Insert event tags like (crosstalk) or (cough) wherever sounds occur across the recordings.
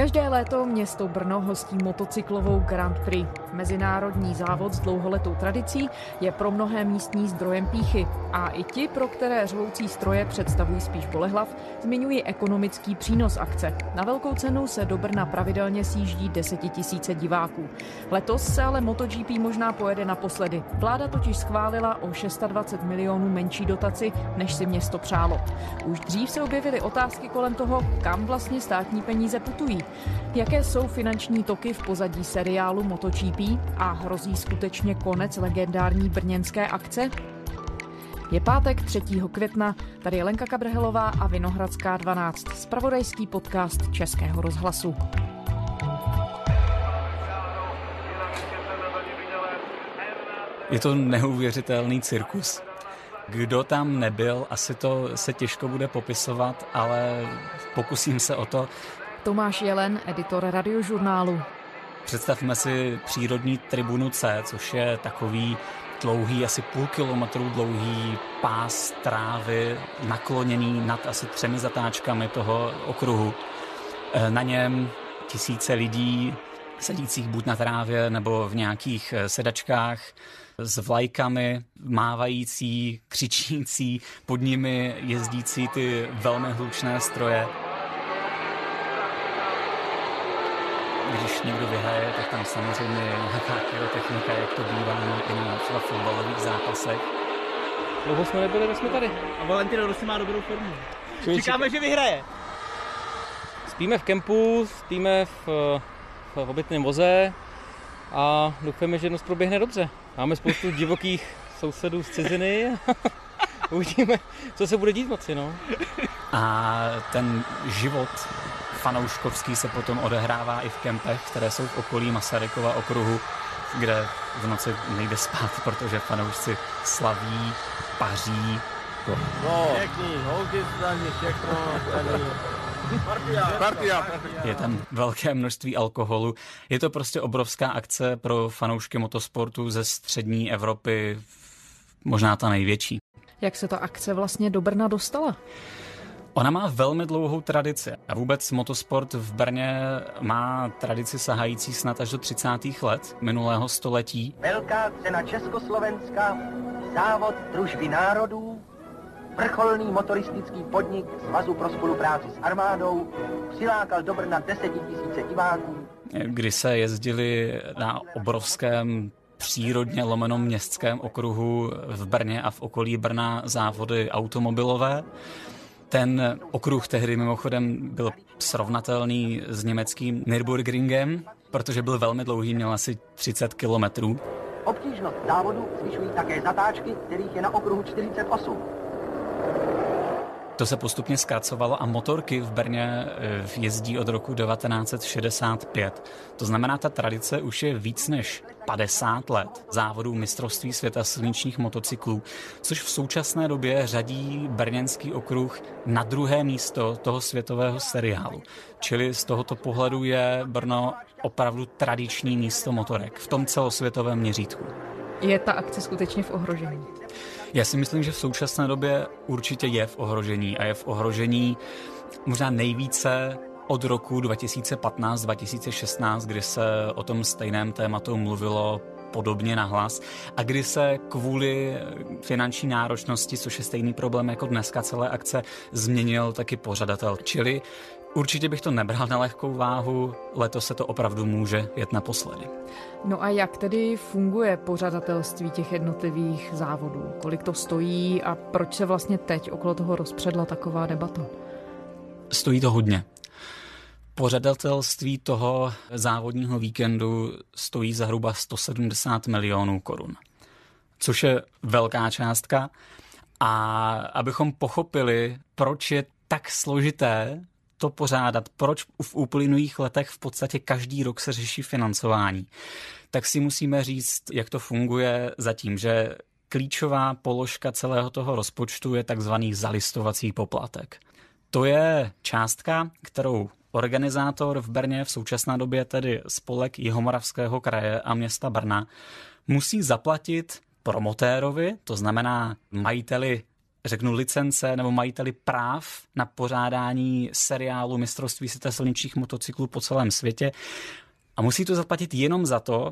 Každé léto město Brno hostí motocyklovou Grand Prix. Mezinárodní závod s dlouholetou tradicí je pro mnohé místní zdrojem píchy. A i ti, pro které řvoucí stroje představují spíš bolehlav, zmiňují ekonomický přínos akce. Na velkou cenu se do Brna pravidelně sjíždí desetitisíce diváků. Letos se ale MotoGP možná pojede naposledy. Vláda totiž schválila o 620 milionů menší dotaci, než si město přálo. Už dřív se objevily otázky kolem toho, kam vlastně státní peníze putují. Jaké jsou finanční toky v pozadí seriálu MotoGP a hrozí skutečně konec legendární brněnské akce? Je pátek 3. května, tady je Lenka Kabrhelová a Vinohradská 12, spravodajský podcast Českého rozhlasu. Je to neuvěřitelný cirkus. Kdo tam nebyl, asi to se těžko bude popisovat, ale pokusím se o to. Tomáš Jelen, editor radiožurnálu. Představme si přírodní tribunu C, což je takový dlouhý, asi půl kilometru dlouhý pás trávy, nakloněný nad asi třemi zatáčkami toho okruhu. Eh, na něm tisíce lidí sedících buď na trávě nebo v nějakých eh, sedačkách s vlajkami, mávající, křičící, pod nimi jezdící ty velmi hlučné stroje. Když někdo vyhraje, tak tam samozřejmě je nějaká technika, jak to bývá i na třeba fotbalových zápasech. Dlouho jsme nebyli, tak jsme tady. A Valentino Rossi má dobrou formu. Čekáme, že vyhraje. Spíme v kempu, spíme v, v obytném voze a doufáme, že nos proběhne dobře. Máme spoustu (laughs) divokých sousedů z ciziny. (laughs) Uvidíme, co se bude dít moci, no. A ten život fanouškovský se potom odehrává i v kempech, které jsou v okolí Masarykova okruhu, kde v noci nejde spát, protože fanoušci slaví, paří. No, pěkný, holky všechno, Partia. Je tam velké množství alkoholu. Je to prostě obrovská akce pro fanoušky motosportu ze střední Evropy, možná ta největší. Jak se ta akce vlastně do Brna dostala? Ona má velmi dlouhou tradici a vůbec motosport v Brně má tradici sahající snad až do 30. let minulého století. Velká cena Československa, závod družby národů, vrcholný motoristický podnik Svazu pro spolupráci s armádou přilákal do Brna desetitisíce diváků. Kdy se jezdili na obrovském přírodně lomenom městském okruhu v Brně a v okolí Brna závody automobilové. Ten okruh tehdy mimochodem byl srovnatelný s německým Nürburgringem, protože byl velmi dlouhý, měl asi 30 kilometrů. Obtížnost závodu zvyšují také zatáčky, kterých je na okruhu 48. To se postupně zkracovalo a motorky v Brně eh, jezdí od roku 1965. To znamená, ta tradice už je víc než 50 let závodů mistrovství světa silničních motocyklů, což v současné době řadí brněnský okruh na druhé místo toho světového seriálu. Čili z tohoto pohledu je Brno opravdu tradiční místo motorek v tom celosvětovém měřítku. Je ta akce skutečně v ohrožení? Já si myslím, že v současné době určitě je v ohrožení a je v ohrožení možná nejvíce od roku 2015-2016, kdy se o tom stejném tématu mluvilo podobně nahlas a kdy se kvůli finanční náročnosti, což je stejný problém jako dneska celé akce, změnil taky pořadatel. Čili Určitě bych to nebral na lehkou váhu, letos se to opravdu může jet naposledy. No a jak tedy funguje pořadatelství těch jednotlivých závodů? Kolik to stojí a proč se vlastně teď okolo toho rozpředla taková debata? Stojí to hodně. Pořadatelství toho závodního víkendu stojí zhruba 170 milionů korun, což je velká částka. A abychom pochopili, proč je tak složité to pořádat, proč v uplynulých letech v podstatě každý rok se řeší financování, tak si musíme říct, jak to funguje zatím, že klíčová položka celého toho rozpočtu je takzvaný zalistovací poplatek. To je částka, kterou organizátor v Brně v současné době tedy spolek Jihomoravského kraje a města Brna musí zaplatit promotérovi, to znamená majiteli řeknu, licence nebo majiteli práv na pořádání seriálu mistrovství světa silničních motocyklů po celém světě a musí to zaplatit jenom za to,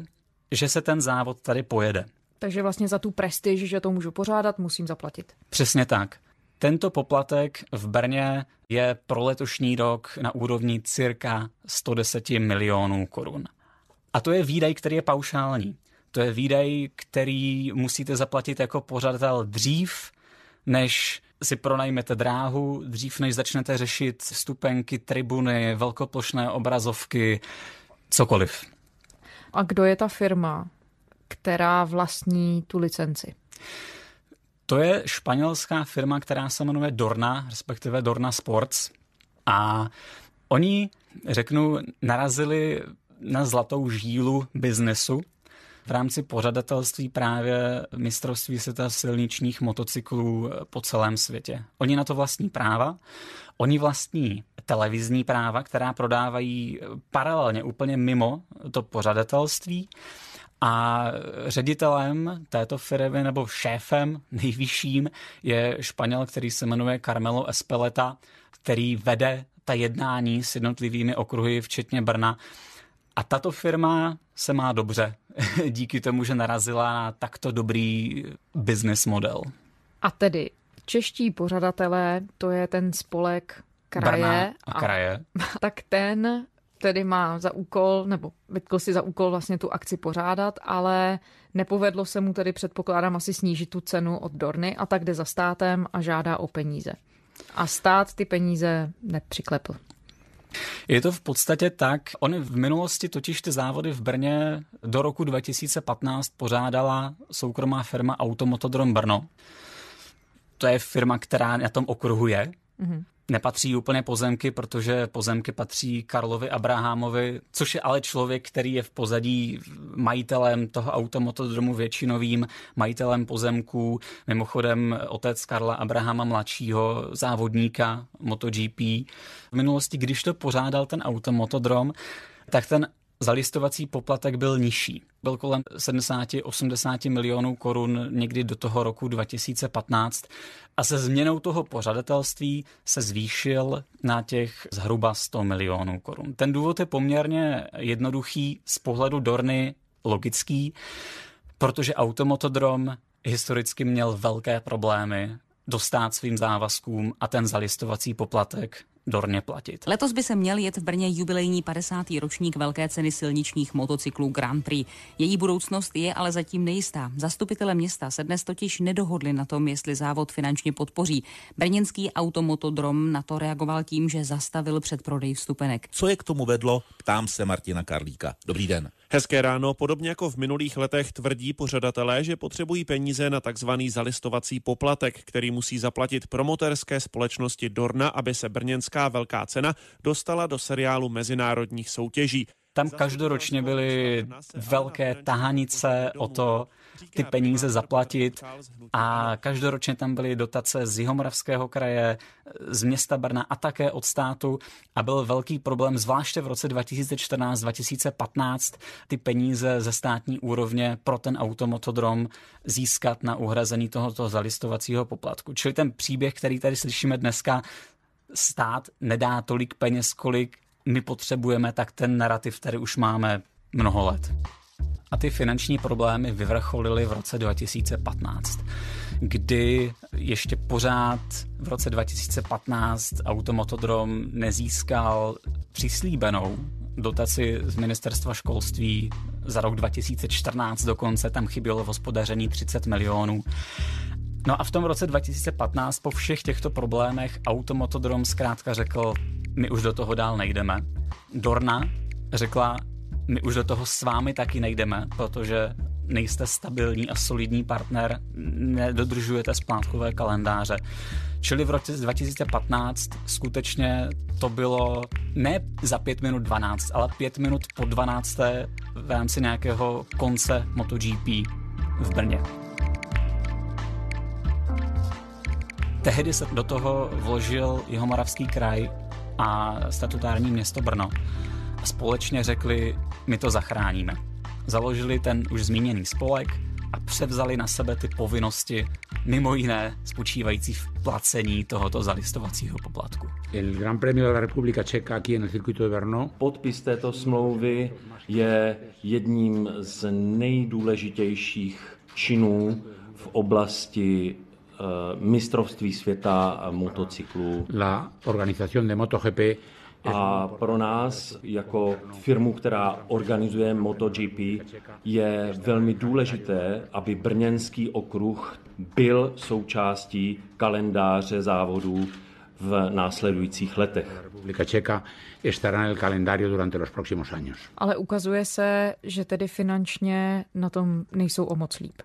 že se ten závod tady pojede. Takže vlastně za tu prestiž, že to můžu pořádat, musím zaplatit. Přesně tak. Tento poplatek v Brně je pro letošní rok na úrovni cirka 110 milionů korun. A to je výdaj, který je paušální. To je výdaj, který musíte zaplatit jako pořadatel dřív, než si pronajmete dráhu, dřív než začnete řešit stupenky, tribuny, velkoplošné obrazovky, cokoliv. A kdo je ta firma, která vlastní tu licenci? To je španělská firma, která se jmenuje Dorna, respektive Dorna Sports. A oni, řeknu, narazili na zlatou žílu biznesu v rámci pořadatelství právě mistrovství světa silničních motocyklů po celém světě. Oni na to vlastní práva, oni vlastní televizní práva, která prodávají paralelně úplně mimo to pořadatelství. A ředitelem této firmy nebo šéfem (laughs) nejvyšším je Španěl, který se jmenuje Carmelo Espeleta, který vede ta jednání s jednotlivými okruhy, včetně Brna. A tato firma se má dobře (laughs) díky tomu, že narazila na takto dobrý business model. A tedy čeští pořadatelé, to je ten spolek kraje. Brna a kraje. A, (laughs) tak ten tedy má za úkol, nebo vytkl si za úkol vlastně tu akci pořádat, ale nepovedlo se mu tedy předpokládám asi snížit tu cenu od Dorny a tak jde za státem a žádá o peníze. A stát ty peníze nepřiklepl. Je to v podstatě tak. Ony v minulosti totiž ty závody v Brně do roku 2015 pořádala soukromá firma Automotodrom Brno. To je firma, která na tom okruhu je. Mm-hmm nepatří úplně pozemky, protože pozemky patří Karlovi Abrahamovi, což je ale člověk, který je v pozadí majitelem toho automotodromu většinovým, majitelem pozemků, mimochodem otec Karla Abrahama mladšího, závodníka MotoGP. V minulosti, když to pořádal ten automotodrom, tak ten zalistovací poplatek byl nižší. Byl kolem 70-80 milionů korun někdy do toho roku 2015 a se změnou toho pořadatelství se zvýšil na těch zhruba 100 milionů korun. Ten důvod je poměrně jednoduchý, z pohledu Dorny logický, protože automotodrom historicky měl velké problémy dostat svým závazkům a ten zalistovací poplatek dorně platit. Letos by se měl jet v Brně jubilejní 50. ročník velké ceny silničních motocyklů Grand Prix. Její budoucnost je ale zatím nejistá. Zastupitele města se dnes totiž nedohodli na tom, jestli závod finančně podpoří. Brněnský automotodrom na to reagoval tím, že zastavil předprodej vstupenek. Co je k tomu vedlo? Ptám se Martina Karlíka. Dobrý den. Hezké ráno. Podobně jako v minulých letech tvrdí pořadatelé, že potřebují peníze na takzvaný zalistovací poplatek, který musí zaplatit promoterské společnosti Dorna, aby se brněnská velká cena dostala do seriálu mezinárodních soutěží. Tam každoročně byly velké tahanice o to, ty peníze zaplatit a každoročně tam byly dotace z Jihomoravského kraje, z města Brna a také od státu a byl velký problém, zvláště v roce 2014-2015, ty peníze ze státní úrovně pro ten automotodrom získat na uhrazení tohoto zalistovacího poplatku. Čili ten příběh, který tady slyšíme dneska, stát nedá tolik peněz, kolik my potřebujeme, tak ten narrativ tady už máme mnoho let. A ty finanční problémy vyvrcholily v roce 2015, kdy ještě pořád v roce 2015 Automotodrom nezískal přislíbenou dotaci z ministerstva školství za rok 2014 dokonce, tam chybělo v hospodaření 30 milionů. No a v tom roce 2015 po všech těchto problémech Automotodrom zkrátka řekl, my už do toho dál nejdeme. Dorna řekla, my už do toho s vámi taky nejdeme, protože nejste stabilní a solidní partner, nedodržujete splátkové kalendáře. Čili v roce 2015 skutečně to bylo ne za 5 minut 12, ale 5 minut po 12. v rámci nějakého konce MotoGP v Brně. Tehdy se do toho vložil Jihomoravský kraj a statutární město Brno a společně řekli, my to zachráníme. Založili ten už zmíněný spolek a převzali na sebe ty povinnosti mimo jiné spočívající v placení tohoto zalistovacího poplatku. El Gran Premio de la República Checa aquí en el circuito de Brno. Podpis této smlouvy je jedním z nejdůležitějších činů v oblasti mistrovství světa motocyklů. La organización de MotoGP a pro nás, jako firmu, která organizuje MotoGP, je velmi důležité, aby Brněnský okruh byl součástí kalendáře závodů v následujících letech. Republika Čeka estará en el calendario durante los próximos años. Ale ukazuje se, že tedy finančně na tom nejsou o moc líp.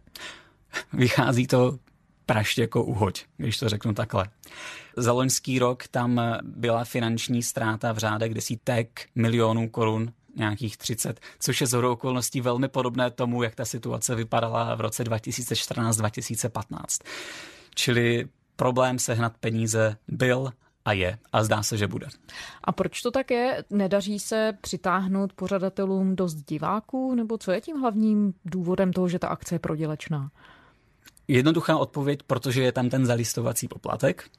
Vychází to praště jako uhoď, když to řeknu takhle. Za loňský rok tam byla finanční ztráta v řádech desítek milionů korun, nějakých 30, což je z okolností velmi podobné tomu, jak ta situace vypadala v roce 2014-2015. Čili problém sehnat peníze byl a je a zdá se, že bude. A proč to tak je? Nedaří se přitáhnout pořadatelům dost diváků? Nebo co je tím hlavním důvodem toho, že ta akce je prodělečná? Jednoduchá odpověď, protože je tam ten zalistovací poplatek,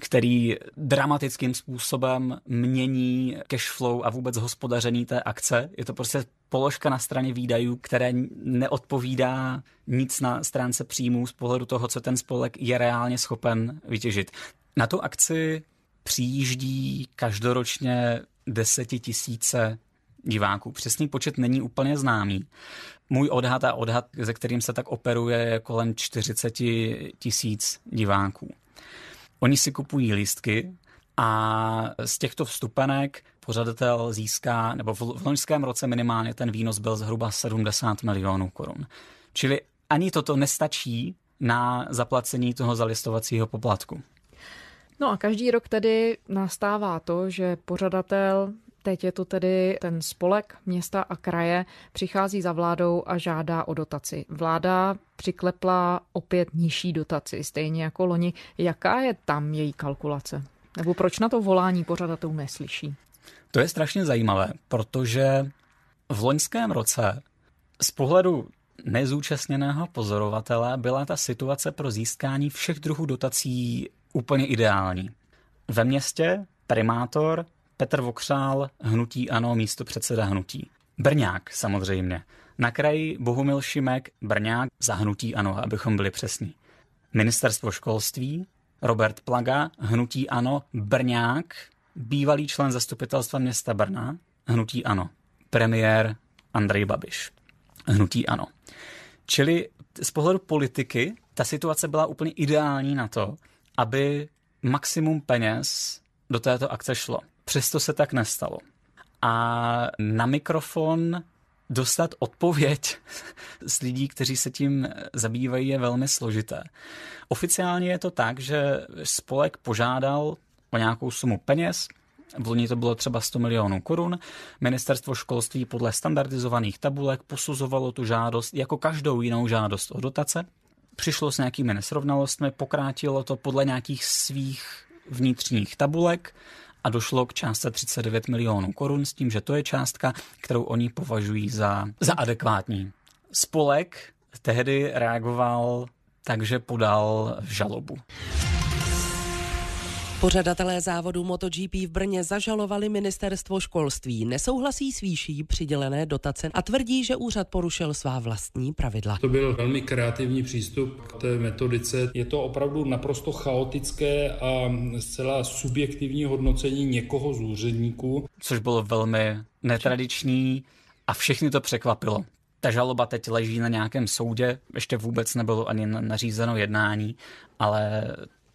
který dramatickým způsobem mění cash flow a vůbec hospodaření té akce. Je to prostě položka na straně výdajů, které neodpovídá nic na stránce příjmů z pohledu toho, co ten spolek je reálně schopen vytěžit. Na tu akci přijíždí každoročně desetitisíce diváků. Přesný počet není úplně známý. Můj odhad a odhad, ze kterým se tak operuje, je kolem 40 tisíc diváků. Oni si kupují lístky a z těchto vstupenek pořadatel získá, nebo v loňském roce minimálně ten výnos byl zhruba 70 milionů korun. Čili ani toto nestačí na zaplacení toho zalistovacího poplatku. No a každý rok tedy nastává to, že pořadatel Teď je to tedy ten spolek města a kraje, přichází za vládou a žádá o dotaci. Vláda přiklepla opět nižší dotaci, stejně jako loni. Jaká je tam její kalkulace? Nebo proč na to volání pořadatelů neslyší? To je strašně zajímavé, protože v loňském roce z pohledu nezúčastněného pozorovatele byla ta situace pro získání všech druhů dotací úplně ideální. Ve městě primátor Petr Vokřál, hnutí ano, místo předseda hnutí. Brňák samozřejmě. Na kraji Bohumil Šimek, Brňák, za hnutí ano, abychom byli přesní. Ministerstvo školství, Robert Plaga, hnutí ano, Brňák, bývalý člen zastupitelstva města Brna, hnutí ano. Premiér Andrej Babiš, hnutí ano. Čili z pohledu politiky ta situace byla úplně ideální na to, aby maximum peněz do této akce šlo. Přesto se tak nestalo. A na mikrofon dostat odpověď z lidí, kteří se tím zabývají, je velmi složité. Oficiálně je to tak, že spolek požádal o nějakou sumu peněz, v loni to bylo třeba 100 milionů korun. Ministerstvo školství podle standardizovaných tabulek posuzovalo tu žádost jako každou jinou žádost o dotace. Přišlo s nějakými nesrovnalostmi, pokrátilo to podle nějakých svých vnitřních tabulek a došlo k částce 39 milionů korun s tím, že to je částka, kterou oni považují za, za adekvátní. Spolek tehdy reagoval takže podal žalobu. Pořadatelé závodu MotoGP v Brně zažalovali ministerstvo školství. Nesouhlasí s výší přidělené dotace a tvrdí, že úřad porušil svá vlastní pravidla. To byl velmi kreativní přístup k té metodice. Je to opravdu naprosto chaotické a zcela subjektivní hodnocení někoho z úředníků. Což bylo velmi netradiční a všechny to překvapilo. Ta žaloba teď leží na nějakém soudě, ještě vůbec nebylo ani nařízeno jednání, ale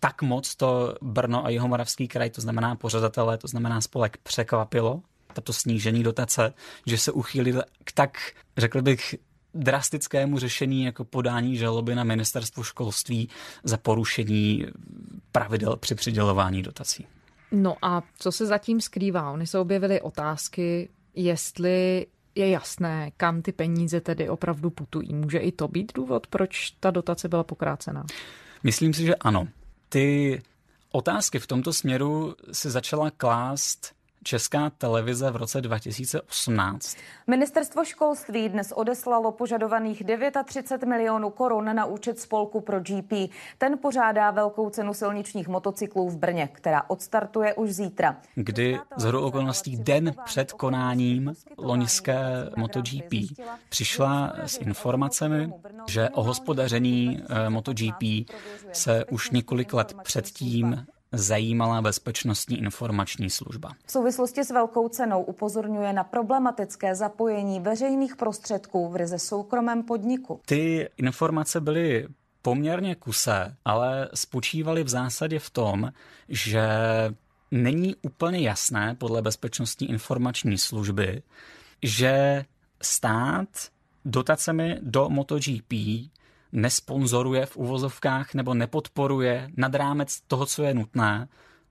tak moc to Brno a jeho moravský kraj, to znamená pořadatelé, to znamená spolek, překvapilo, tato snížení dotace, že se uchýlili k tak, řekl bych, drastickému řešení jako podání žaloby na ministerstvo školství za porušení pravidel při přidělování dotací. No a co se zatím skrývá? Ony se objevily otázky, jestli je jasné, kam ty peníze tedy opravdu putují. Může i to být důvod, proč ta dotace byla pokrácená? Myslím si, že ano ty otázky v tomto směru se začala klást Česká televize v roce 2018. Ministerstvo školství dnes odeslalo požadovaných 39 milionů korun na účet spolku pro GP. Ten pořádá velkou cenu silničních motocyklů v Brně, která odstartuje už zítra. Kdy z okolností den před konáním loňské MotoGP přišla s informacemi, že o hospodaření eh, MotoGP se už několik let předtím zajímala bezpečnostní informační služba. V souvislosti s velkou cenou upozorňuje na problematické zapojení veřejných prostředků v ryze soukromém podniku. Ty informace byly poměrně kusé, ale spočívaly v zásadě v tom, že není úplně jasné podle bezpečnostní informační služby, že stát dotacemi do MotoGP nesponzoruje v uvozovkách nebo nepodporuje nad rámec toho, co je nutné,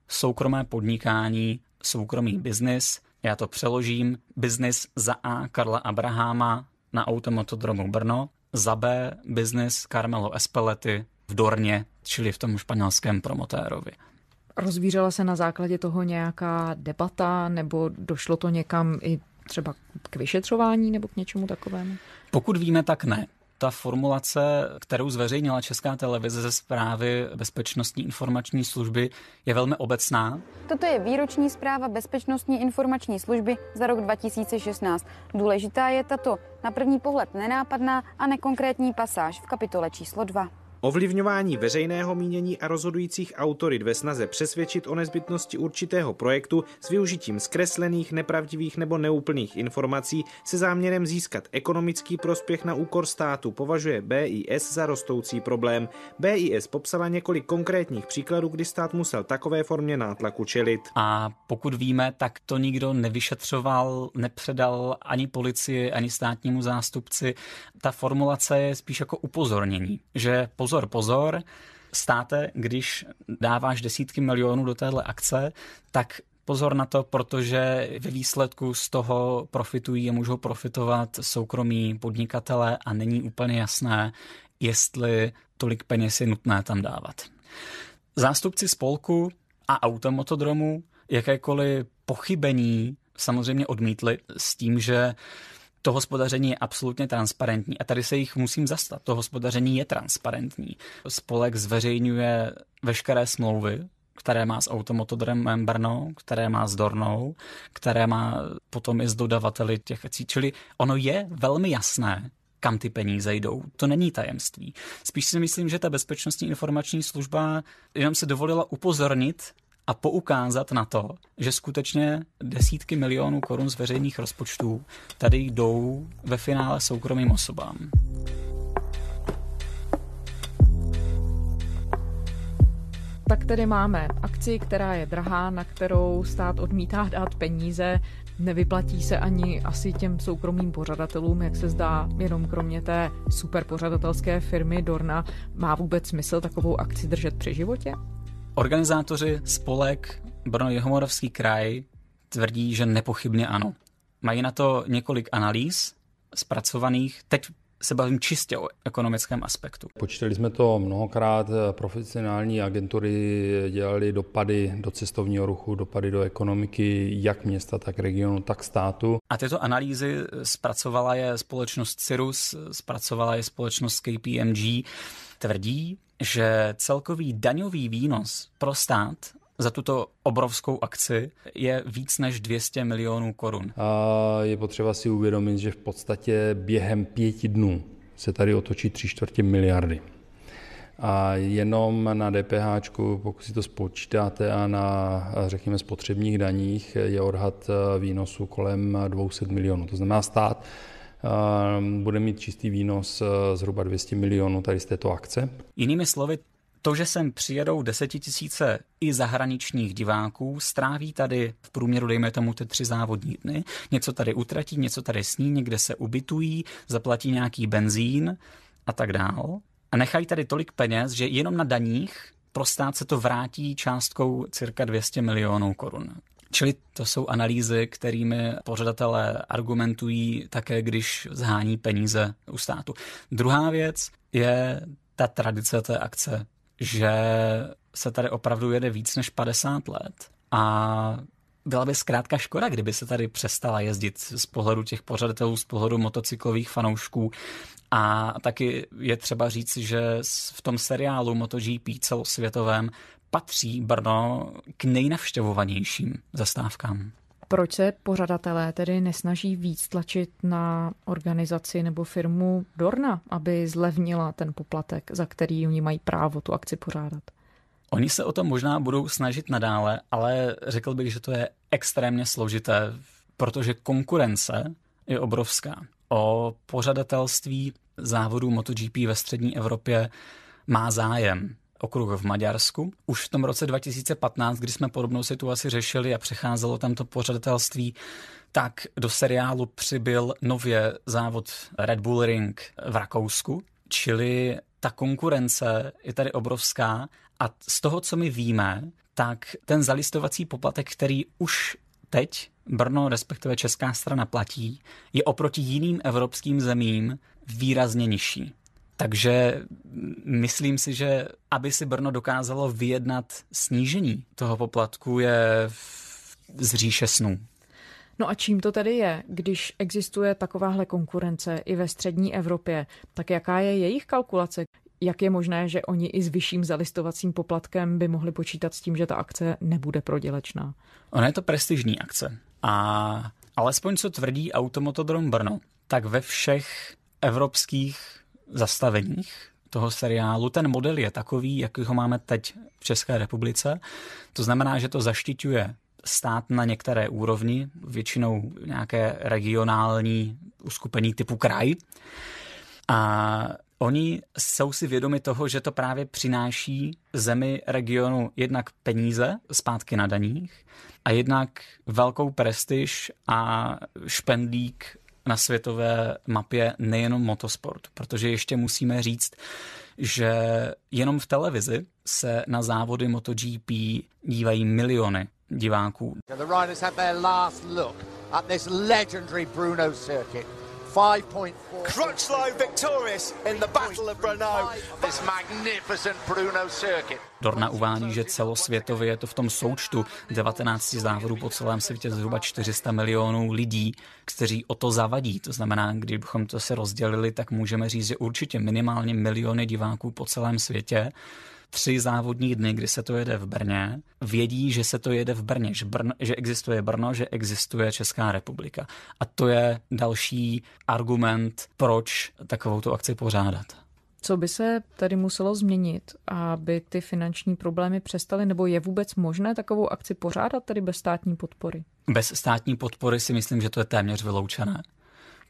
soukromé podnikání, soukromý biznis. Já to přeložím. Biznis za A Karla Abraháma na Automotodromu Brno, za B biznis Carmelo Espelety v Dorně, čili v tom španělském promotérovi. Rozvířela se na základě toho nějaká debata, nebo došlo to někam i třeba k vyšetřování nebo k něčemu takovému? Pokud víme, tak ne ta formulace, kterou zveřejnila Česká televize ze zprávy Bezpečnostní informační služby, je velmi obecná. Toto je výroční zpráva Bezpečnostní informační služby za rok 2016. Důležitá je tato na první pohled nenápadná a nekonkrétní pasáž v kapitole číslo 2. Ovlivňování veřejného mínění a rozhodujících autorit ve snaze přesvědčit o nezbytnosti určitého projektu s využitím zkreslených, nepravdivých nebo neúplných informací se záměrem získat ekonomický prospěch na úkor státu považuje BIS za rostoucí problém. BIS popsala několik konkrétních příkladů, kdy stát musel takové formě nátlaku čelit. A pokud víme, tak to nikdo nevyšetřoval, nepředal ani policii, ani státnímu zástupci. Ta formulace je spíš jako upozornění, že pozor pozor, pozor, státe, když dáváš desítky milionů do téhle akce, tak pozor na to, protože ve výsledku z toho profitují a můžou profitovat soukromí podnikatele a není úplně jasné, jestli tolik peněz je nutné tam dávat. Zástupci spolku a automotodromu jakékoliv pochybení samozřejmě odmítli s tím, že to hospodaření je absolutně transparentní a tady se jich musím zastat. To hospodaření je transparentní. Spolek zveřejňuje veškeré smlouvy, které má s Automotodromem Brno, které má s Dornou, které má potom i s dodavateli těch věcí. Čili ono je velmi jasné, kam ty peníze jdou. To není tajemství. Spíš si myslím, že ta bezpečnostní informační služba jenom se dovolila upozornit a poukázat na to, že skutečně desítky milionů korun z veřejných rozpočtů tady jdou ve finále soukromým osobám. Tak tedy máme akci, která je drahá, na kterou stát odmítá dát peníze. Nevyplatí se ani asi těm soukromým pořadatelům, jak se zdá, jenom kromě té super pořadatelské firmy Dorna. Má vůbec smysl takovou akci držet při životě? Organizátoři spolek Brno Jihomoravský kraj tvrdí, že nepochybně ano. Mají na to několik analýz zpracovaných. Teď se bavím čistě o ekonomickém aspektu. Počítali jsme to mnohokrát, profesionální agentury dělali dopady do cestovního ruchu, dopady do ekonomiky jak města, tak regionu, tak státu. A tyto analýzy zpracovala je společnost Cirrus, zpracovala je společnost KPMG. Tvrdí, že celkový daňový výnos pro stát za tuto obrovskou akci je víc než 200 milionů korun. A je potřeba si uvědomit, že v podstatě během pěti dnů se tady otočí tři čtvrtě miliardy. A jenom na DPH, pokud si to spočítáte, a na, řekněme, spotřebních daních je odhad výnosu kolem 200 milionů. To znamená stát bude mít čistý výnos eh, zhruba 200 milionů tady z této akce. Jinými slovy, to, že sem přijedou desetitisíce i zahraničních diváků, stráví tady v průměru, dejme tomu, ty tři závodní dny, něco tady utratí, něco tady sní, někde se ubytují, zaplatí nějaký benzín a tak dál. A nechají tady tolik peněz, že jenom na daních pro stát se to vrátí částkou cirka 200 milionů korun. Čili to jsou analýzy, kterými pořadatelé argumentují také, když zhání peníze u státu. Druhá věc je ta tradice té akce, že se tady opravdu jede víc než 50 let a byla by zkrátka škoda, kdyby se tady přestala jezdit z pohledu těch pořadatelů, z pohledu motocyklových fanoušků. A taky je třeba říct, že v tom seriálu MotoGP celosvětovém patří Brno k nejnavštěvovanějším zastávkám. Proč se pořadatelé tedy nesnaží víc tlačit na organizaci nebo firmu Dorna, aby zlevnila ten poplatek, za který oni mají právo tu akci pořádat? Oni se o to možná budou snažit nadále, ale řekl bych, že to je extrémně složité, protože konkurence je obrovská. O pořadatelství závodů MotoGP ve střední Evropě má zájem okruh v Maďarsku. Už v tom roce 2015, kdy jsme podobnou situaci řešili a přecházelo tam to pořadatelství, tak do seriálu přibyl nově závod Red Bull Ring v Rakousku, čili ta konkurence je tady obrovská a z toho, co my víme, tak ten zalistovací poplatek, který už teď Brno, respektive česká strana platí, je oproti jiným evropským zemím výrazně nižší. Takže myslím si, že aby si Brno dokázalo vyjednat snížení toho poplatku je z říše snů. No a čím to tedy je, když existuje takováhle konkurence i ve střední Evropě, tak jaká je jejich kalkulace? Jak je možné, že oni i s vyšším zalistovacím poplatkem by mohli počítat s tím, že ta akce nebude prodělečná? Ona je to prestižní akce. A alespoň co tvrdí Automotodrom Brno, tak ve všech evropských zastaveních toho seriálu ten model je takový, jaký ho máme teď v České republice. To znamená, že to zaštiťuje stát na některé úrovni, většinou nějaké regionální uskupení typu kraj. A oni jsou si vědomi toho, že to právě přináší zemi regionu jednak peníze zpátky na daních a jednak velkou prestiž a špendlík na světové mapě nejenom motosport, protože ještě musíme říct, že jenom v televizi se na závody MotoGP dívají miliony diváků. The riders have their last look at this legendary Bruno circuit. Crutchlow victorious in the Battle of Brno. This magnificent Bruno circuit. Dorna uvádí, že celosvětově je to v tom součtu 19 závodů po celém světě zhruba 400 milionů lidí, kteří o to zavadí. To znamená, kdybychom to se rozdělili, tak můžeme říct, že určitě minimálně miliony diváků po celém světě tři závodní dny, kdy se to jede v Brně, vědí, že se to jede v Brně, že, Brno, že existuje Brno, že existuje Česká republika. A to je další argument, proč takovou tu akci pořádat. Co by se tady muselo změnit, aby ty finanční problémy přestaly, nebo je vůbec možné takovou akci pořádat tady bez státní podpory? Bez státní podpory si myslím, že to je téměř vyloučené,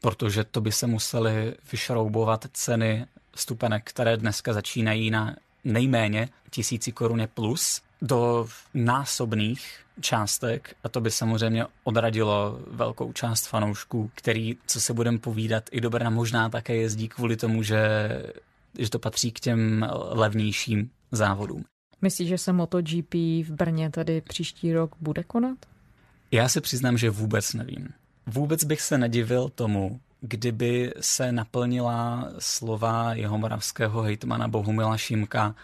protože to by se musely vyšroubovat ceny stupenek, které dneska začínají na nejméně tisíci koruny plus do násobných částek a to by samozřejmě odradilo velkou část fanoušků, který, co se budeme povídat, i do Brna možná také jezdí kvůli tomu, že, že to patří k těm levnějším závodům. Myslíš, že se MotoGP v Brně tady příští rok bude konat? Já se přiznám, že vůbec nevím. Vůbec bych se nedivil tomu, kdyby se naplnila slova jeho moravského hejtmana Bohumila Šimka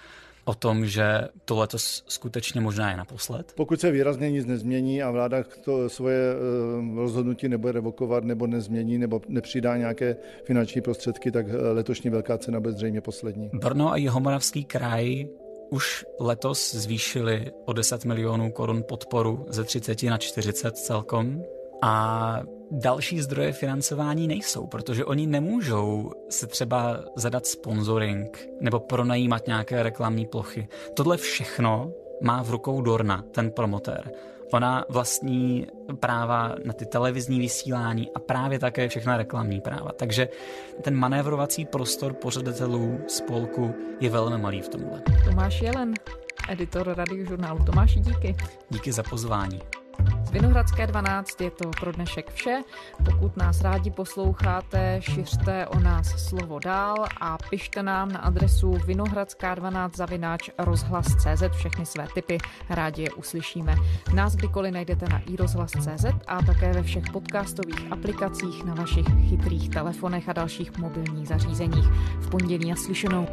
o tom, že to letos skutečně možná je naposled? Pokud se výrazně nic nezmění a vláda to svoje eh, rozhodnutí nebude revokovat nebo nezmění nebo nepřidá nějaké finanční prostředky, tak eh, letošní velká cena bude zřejmě poslední. Brno a Jihomoravský kraj už letos zvýšili o 10 milionů korun podporu ze 30 na 40 celkom a další zdroje financování nejsou, protože oni nemůžou se třeba zadat sponsoring nebo pronajímat nějaké reklamní plochy. Tohle všechno má v rukou Dorna, ten promotér. Ona vlastní práva na ty televizní vysílání a právě také všechna reklamní práva. Takže ten manévrovací prostor pořadatelů spolku je velmi malý v tomhle. Tomáš Jelen, editor radiožurnálu. Tomáši, díky. Díky za pozvání. Z Vinohradské 12 je to pro dnešek vše. Pokud nás rádi posloucháte, šiřte o nás slovo dál a pište nám na adresu vinohradská12 zavináč rozhlas.cz všechny své typy. Rádi je uslyšíme. Nás kdykoliv najdete na iRozhlas.cz a také ve všech podcastových aplikacích na vašich chytrých telefonech a dalších mobilních zařízeních. V pondělí naslyšenou.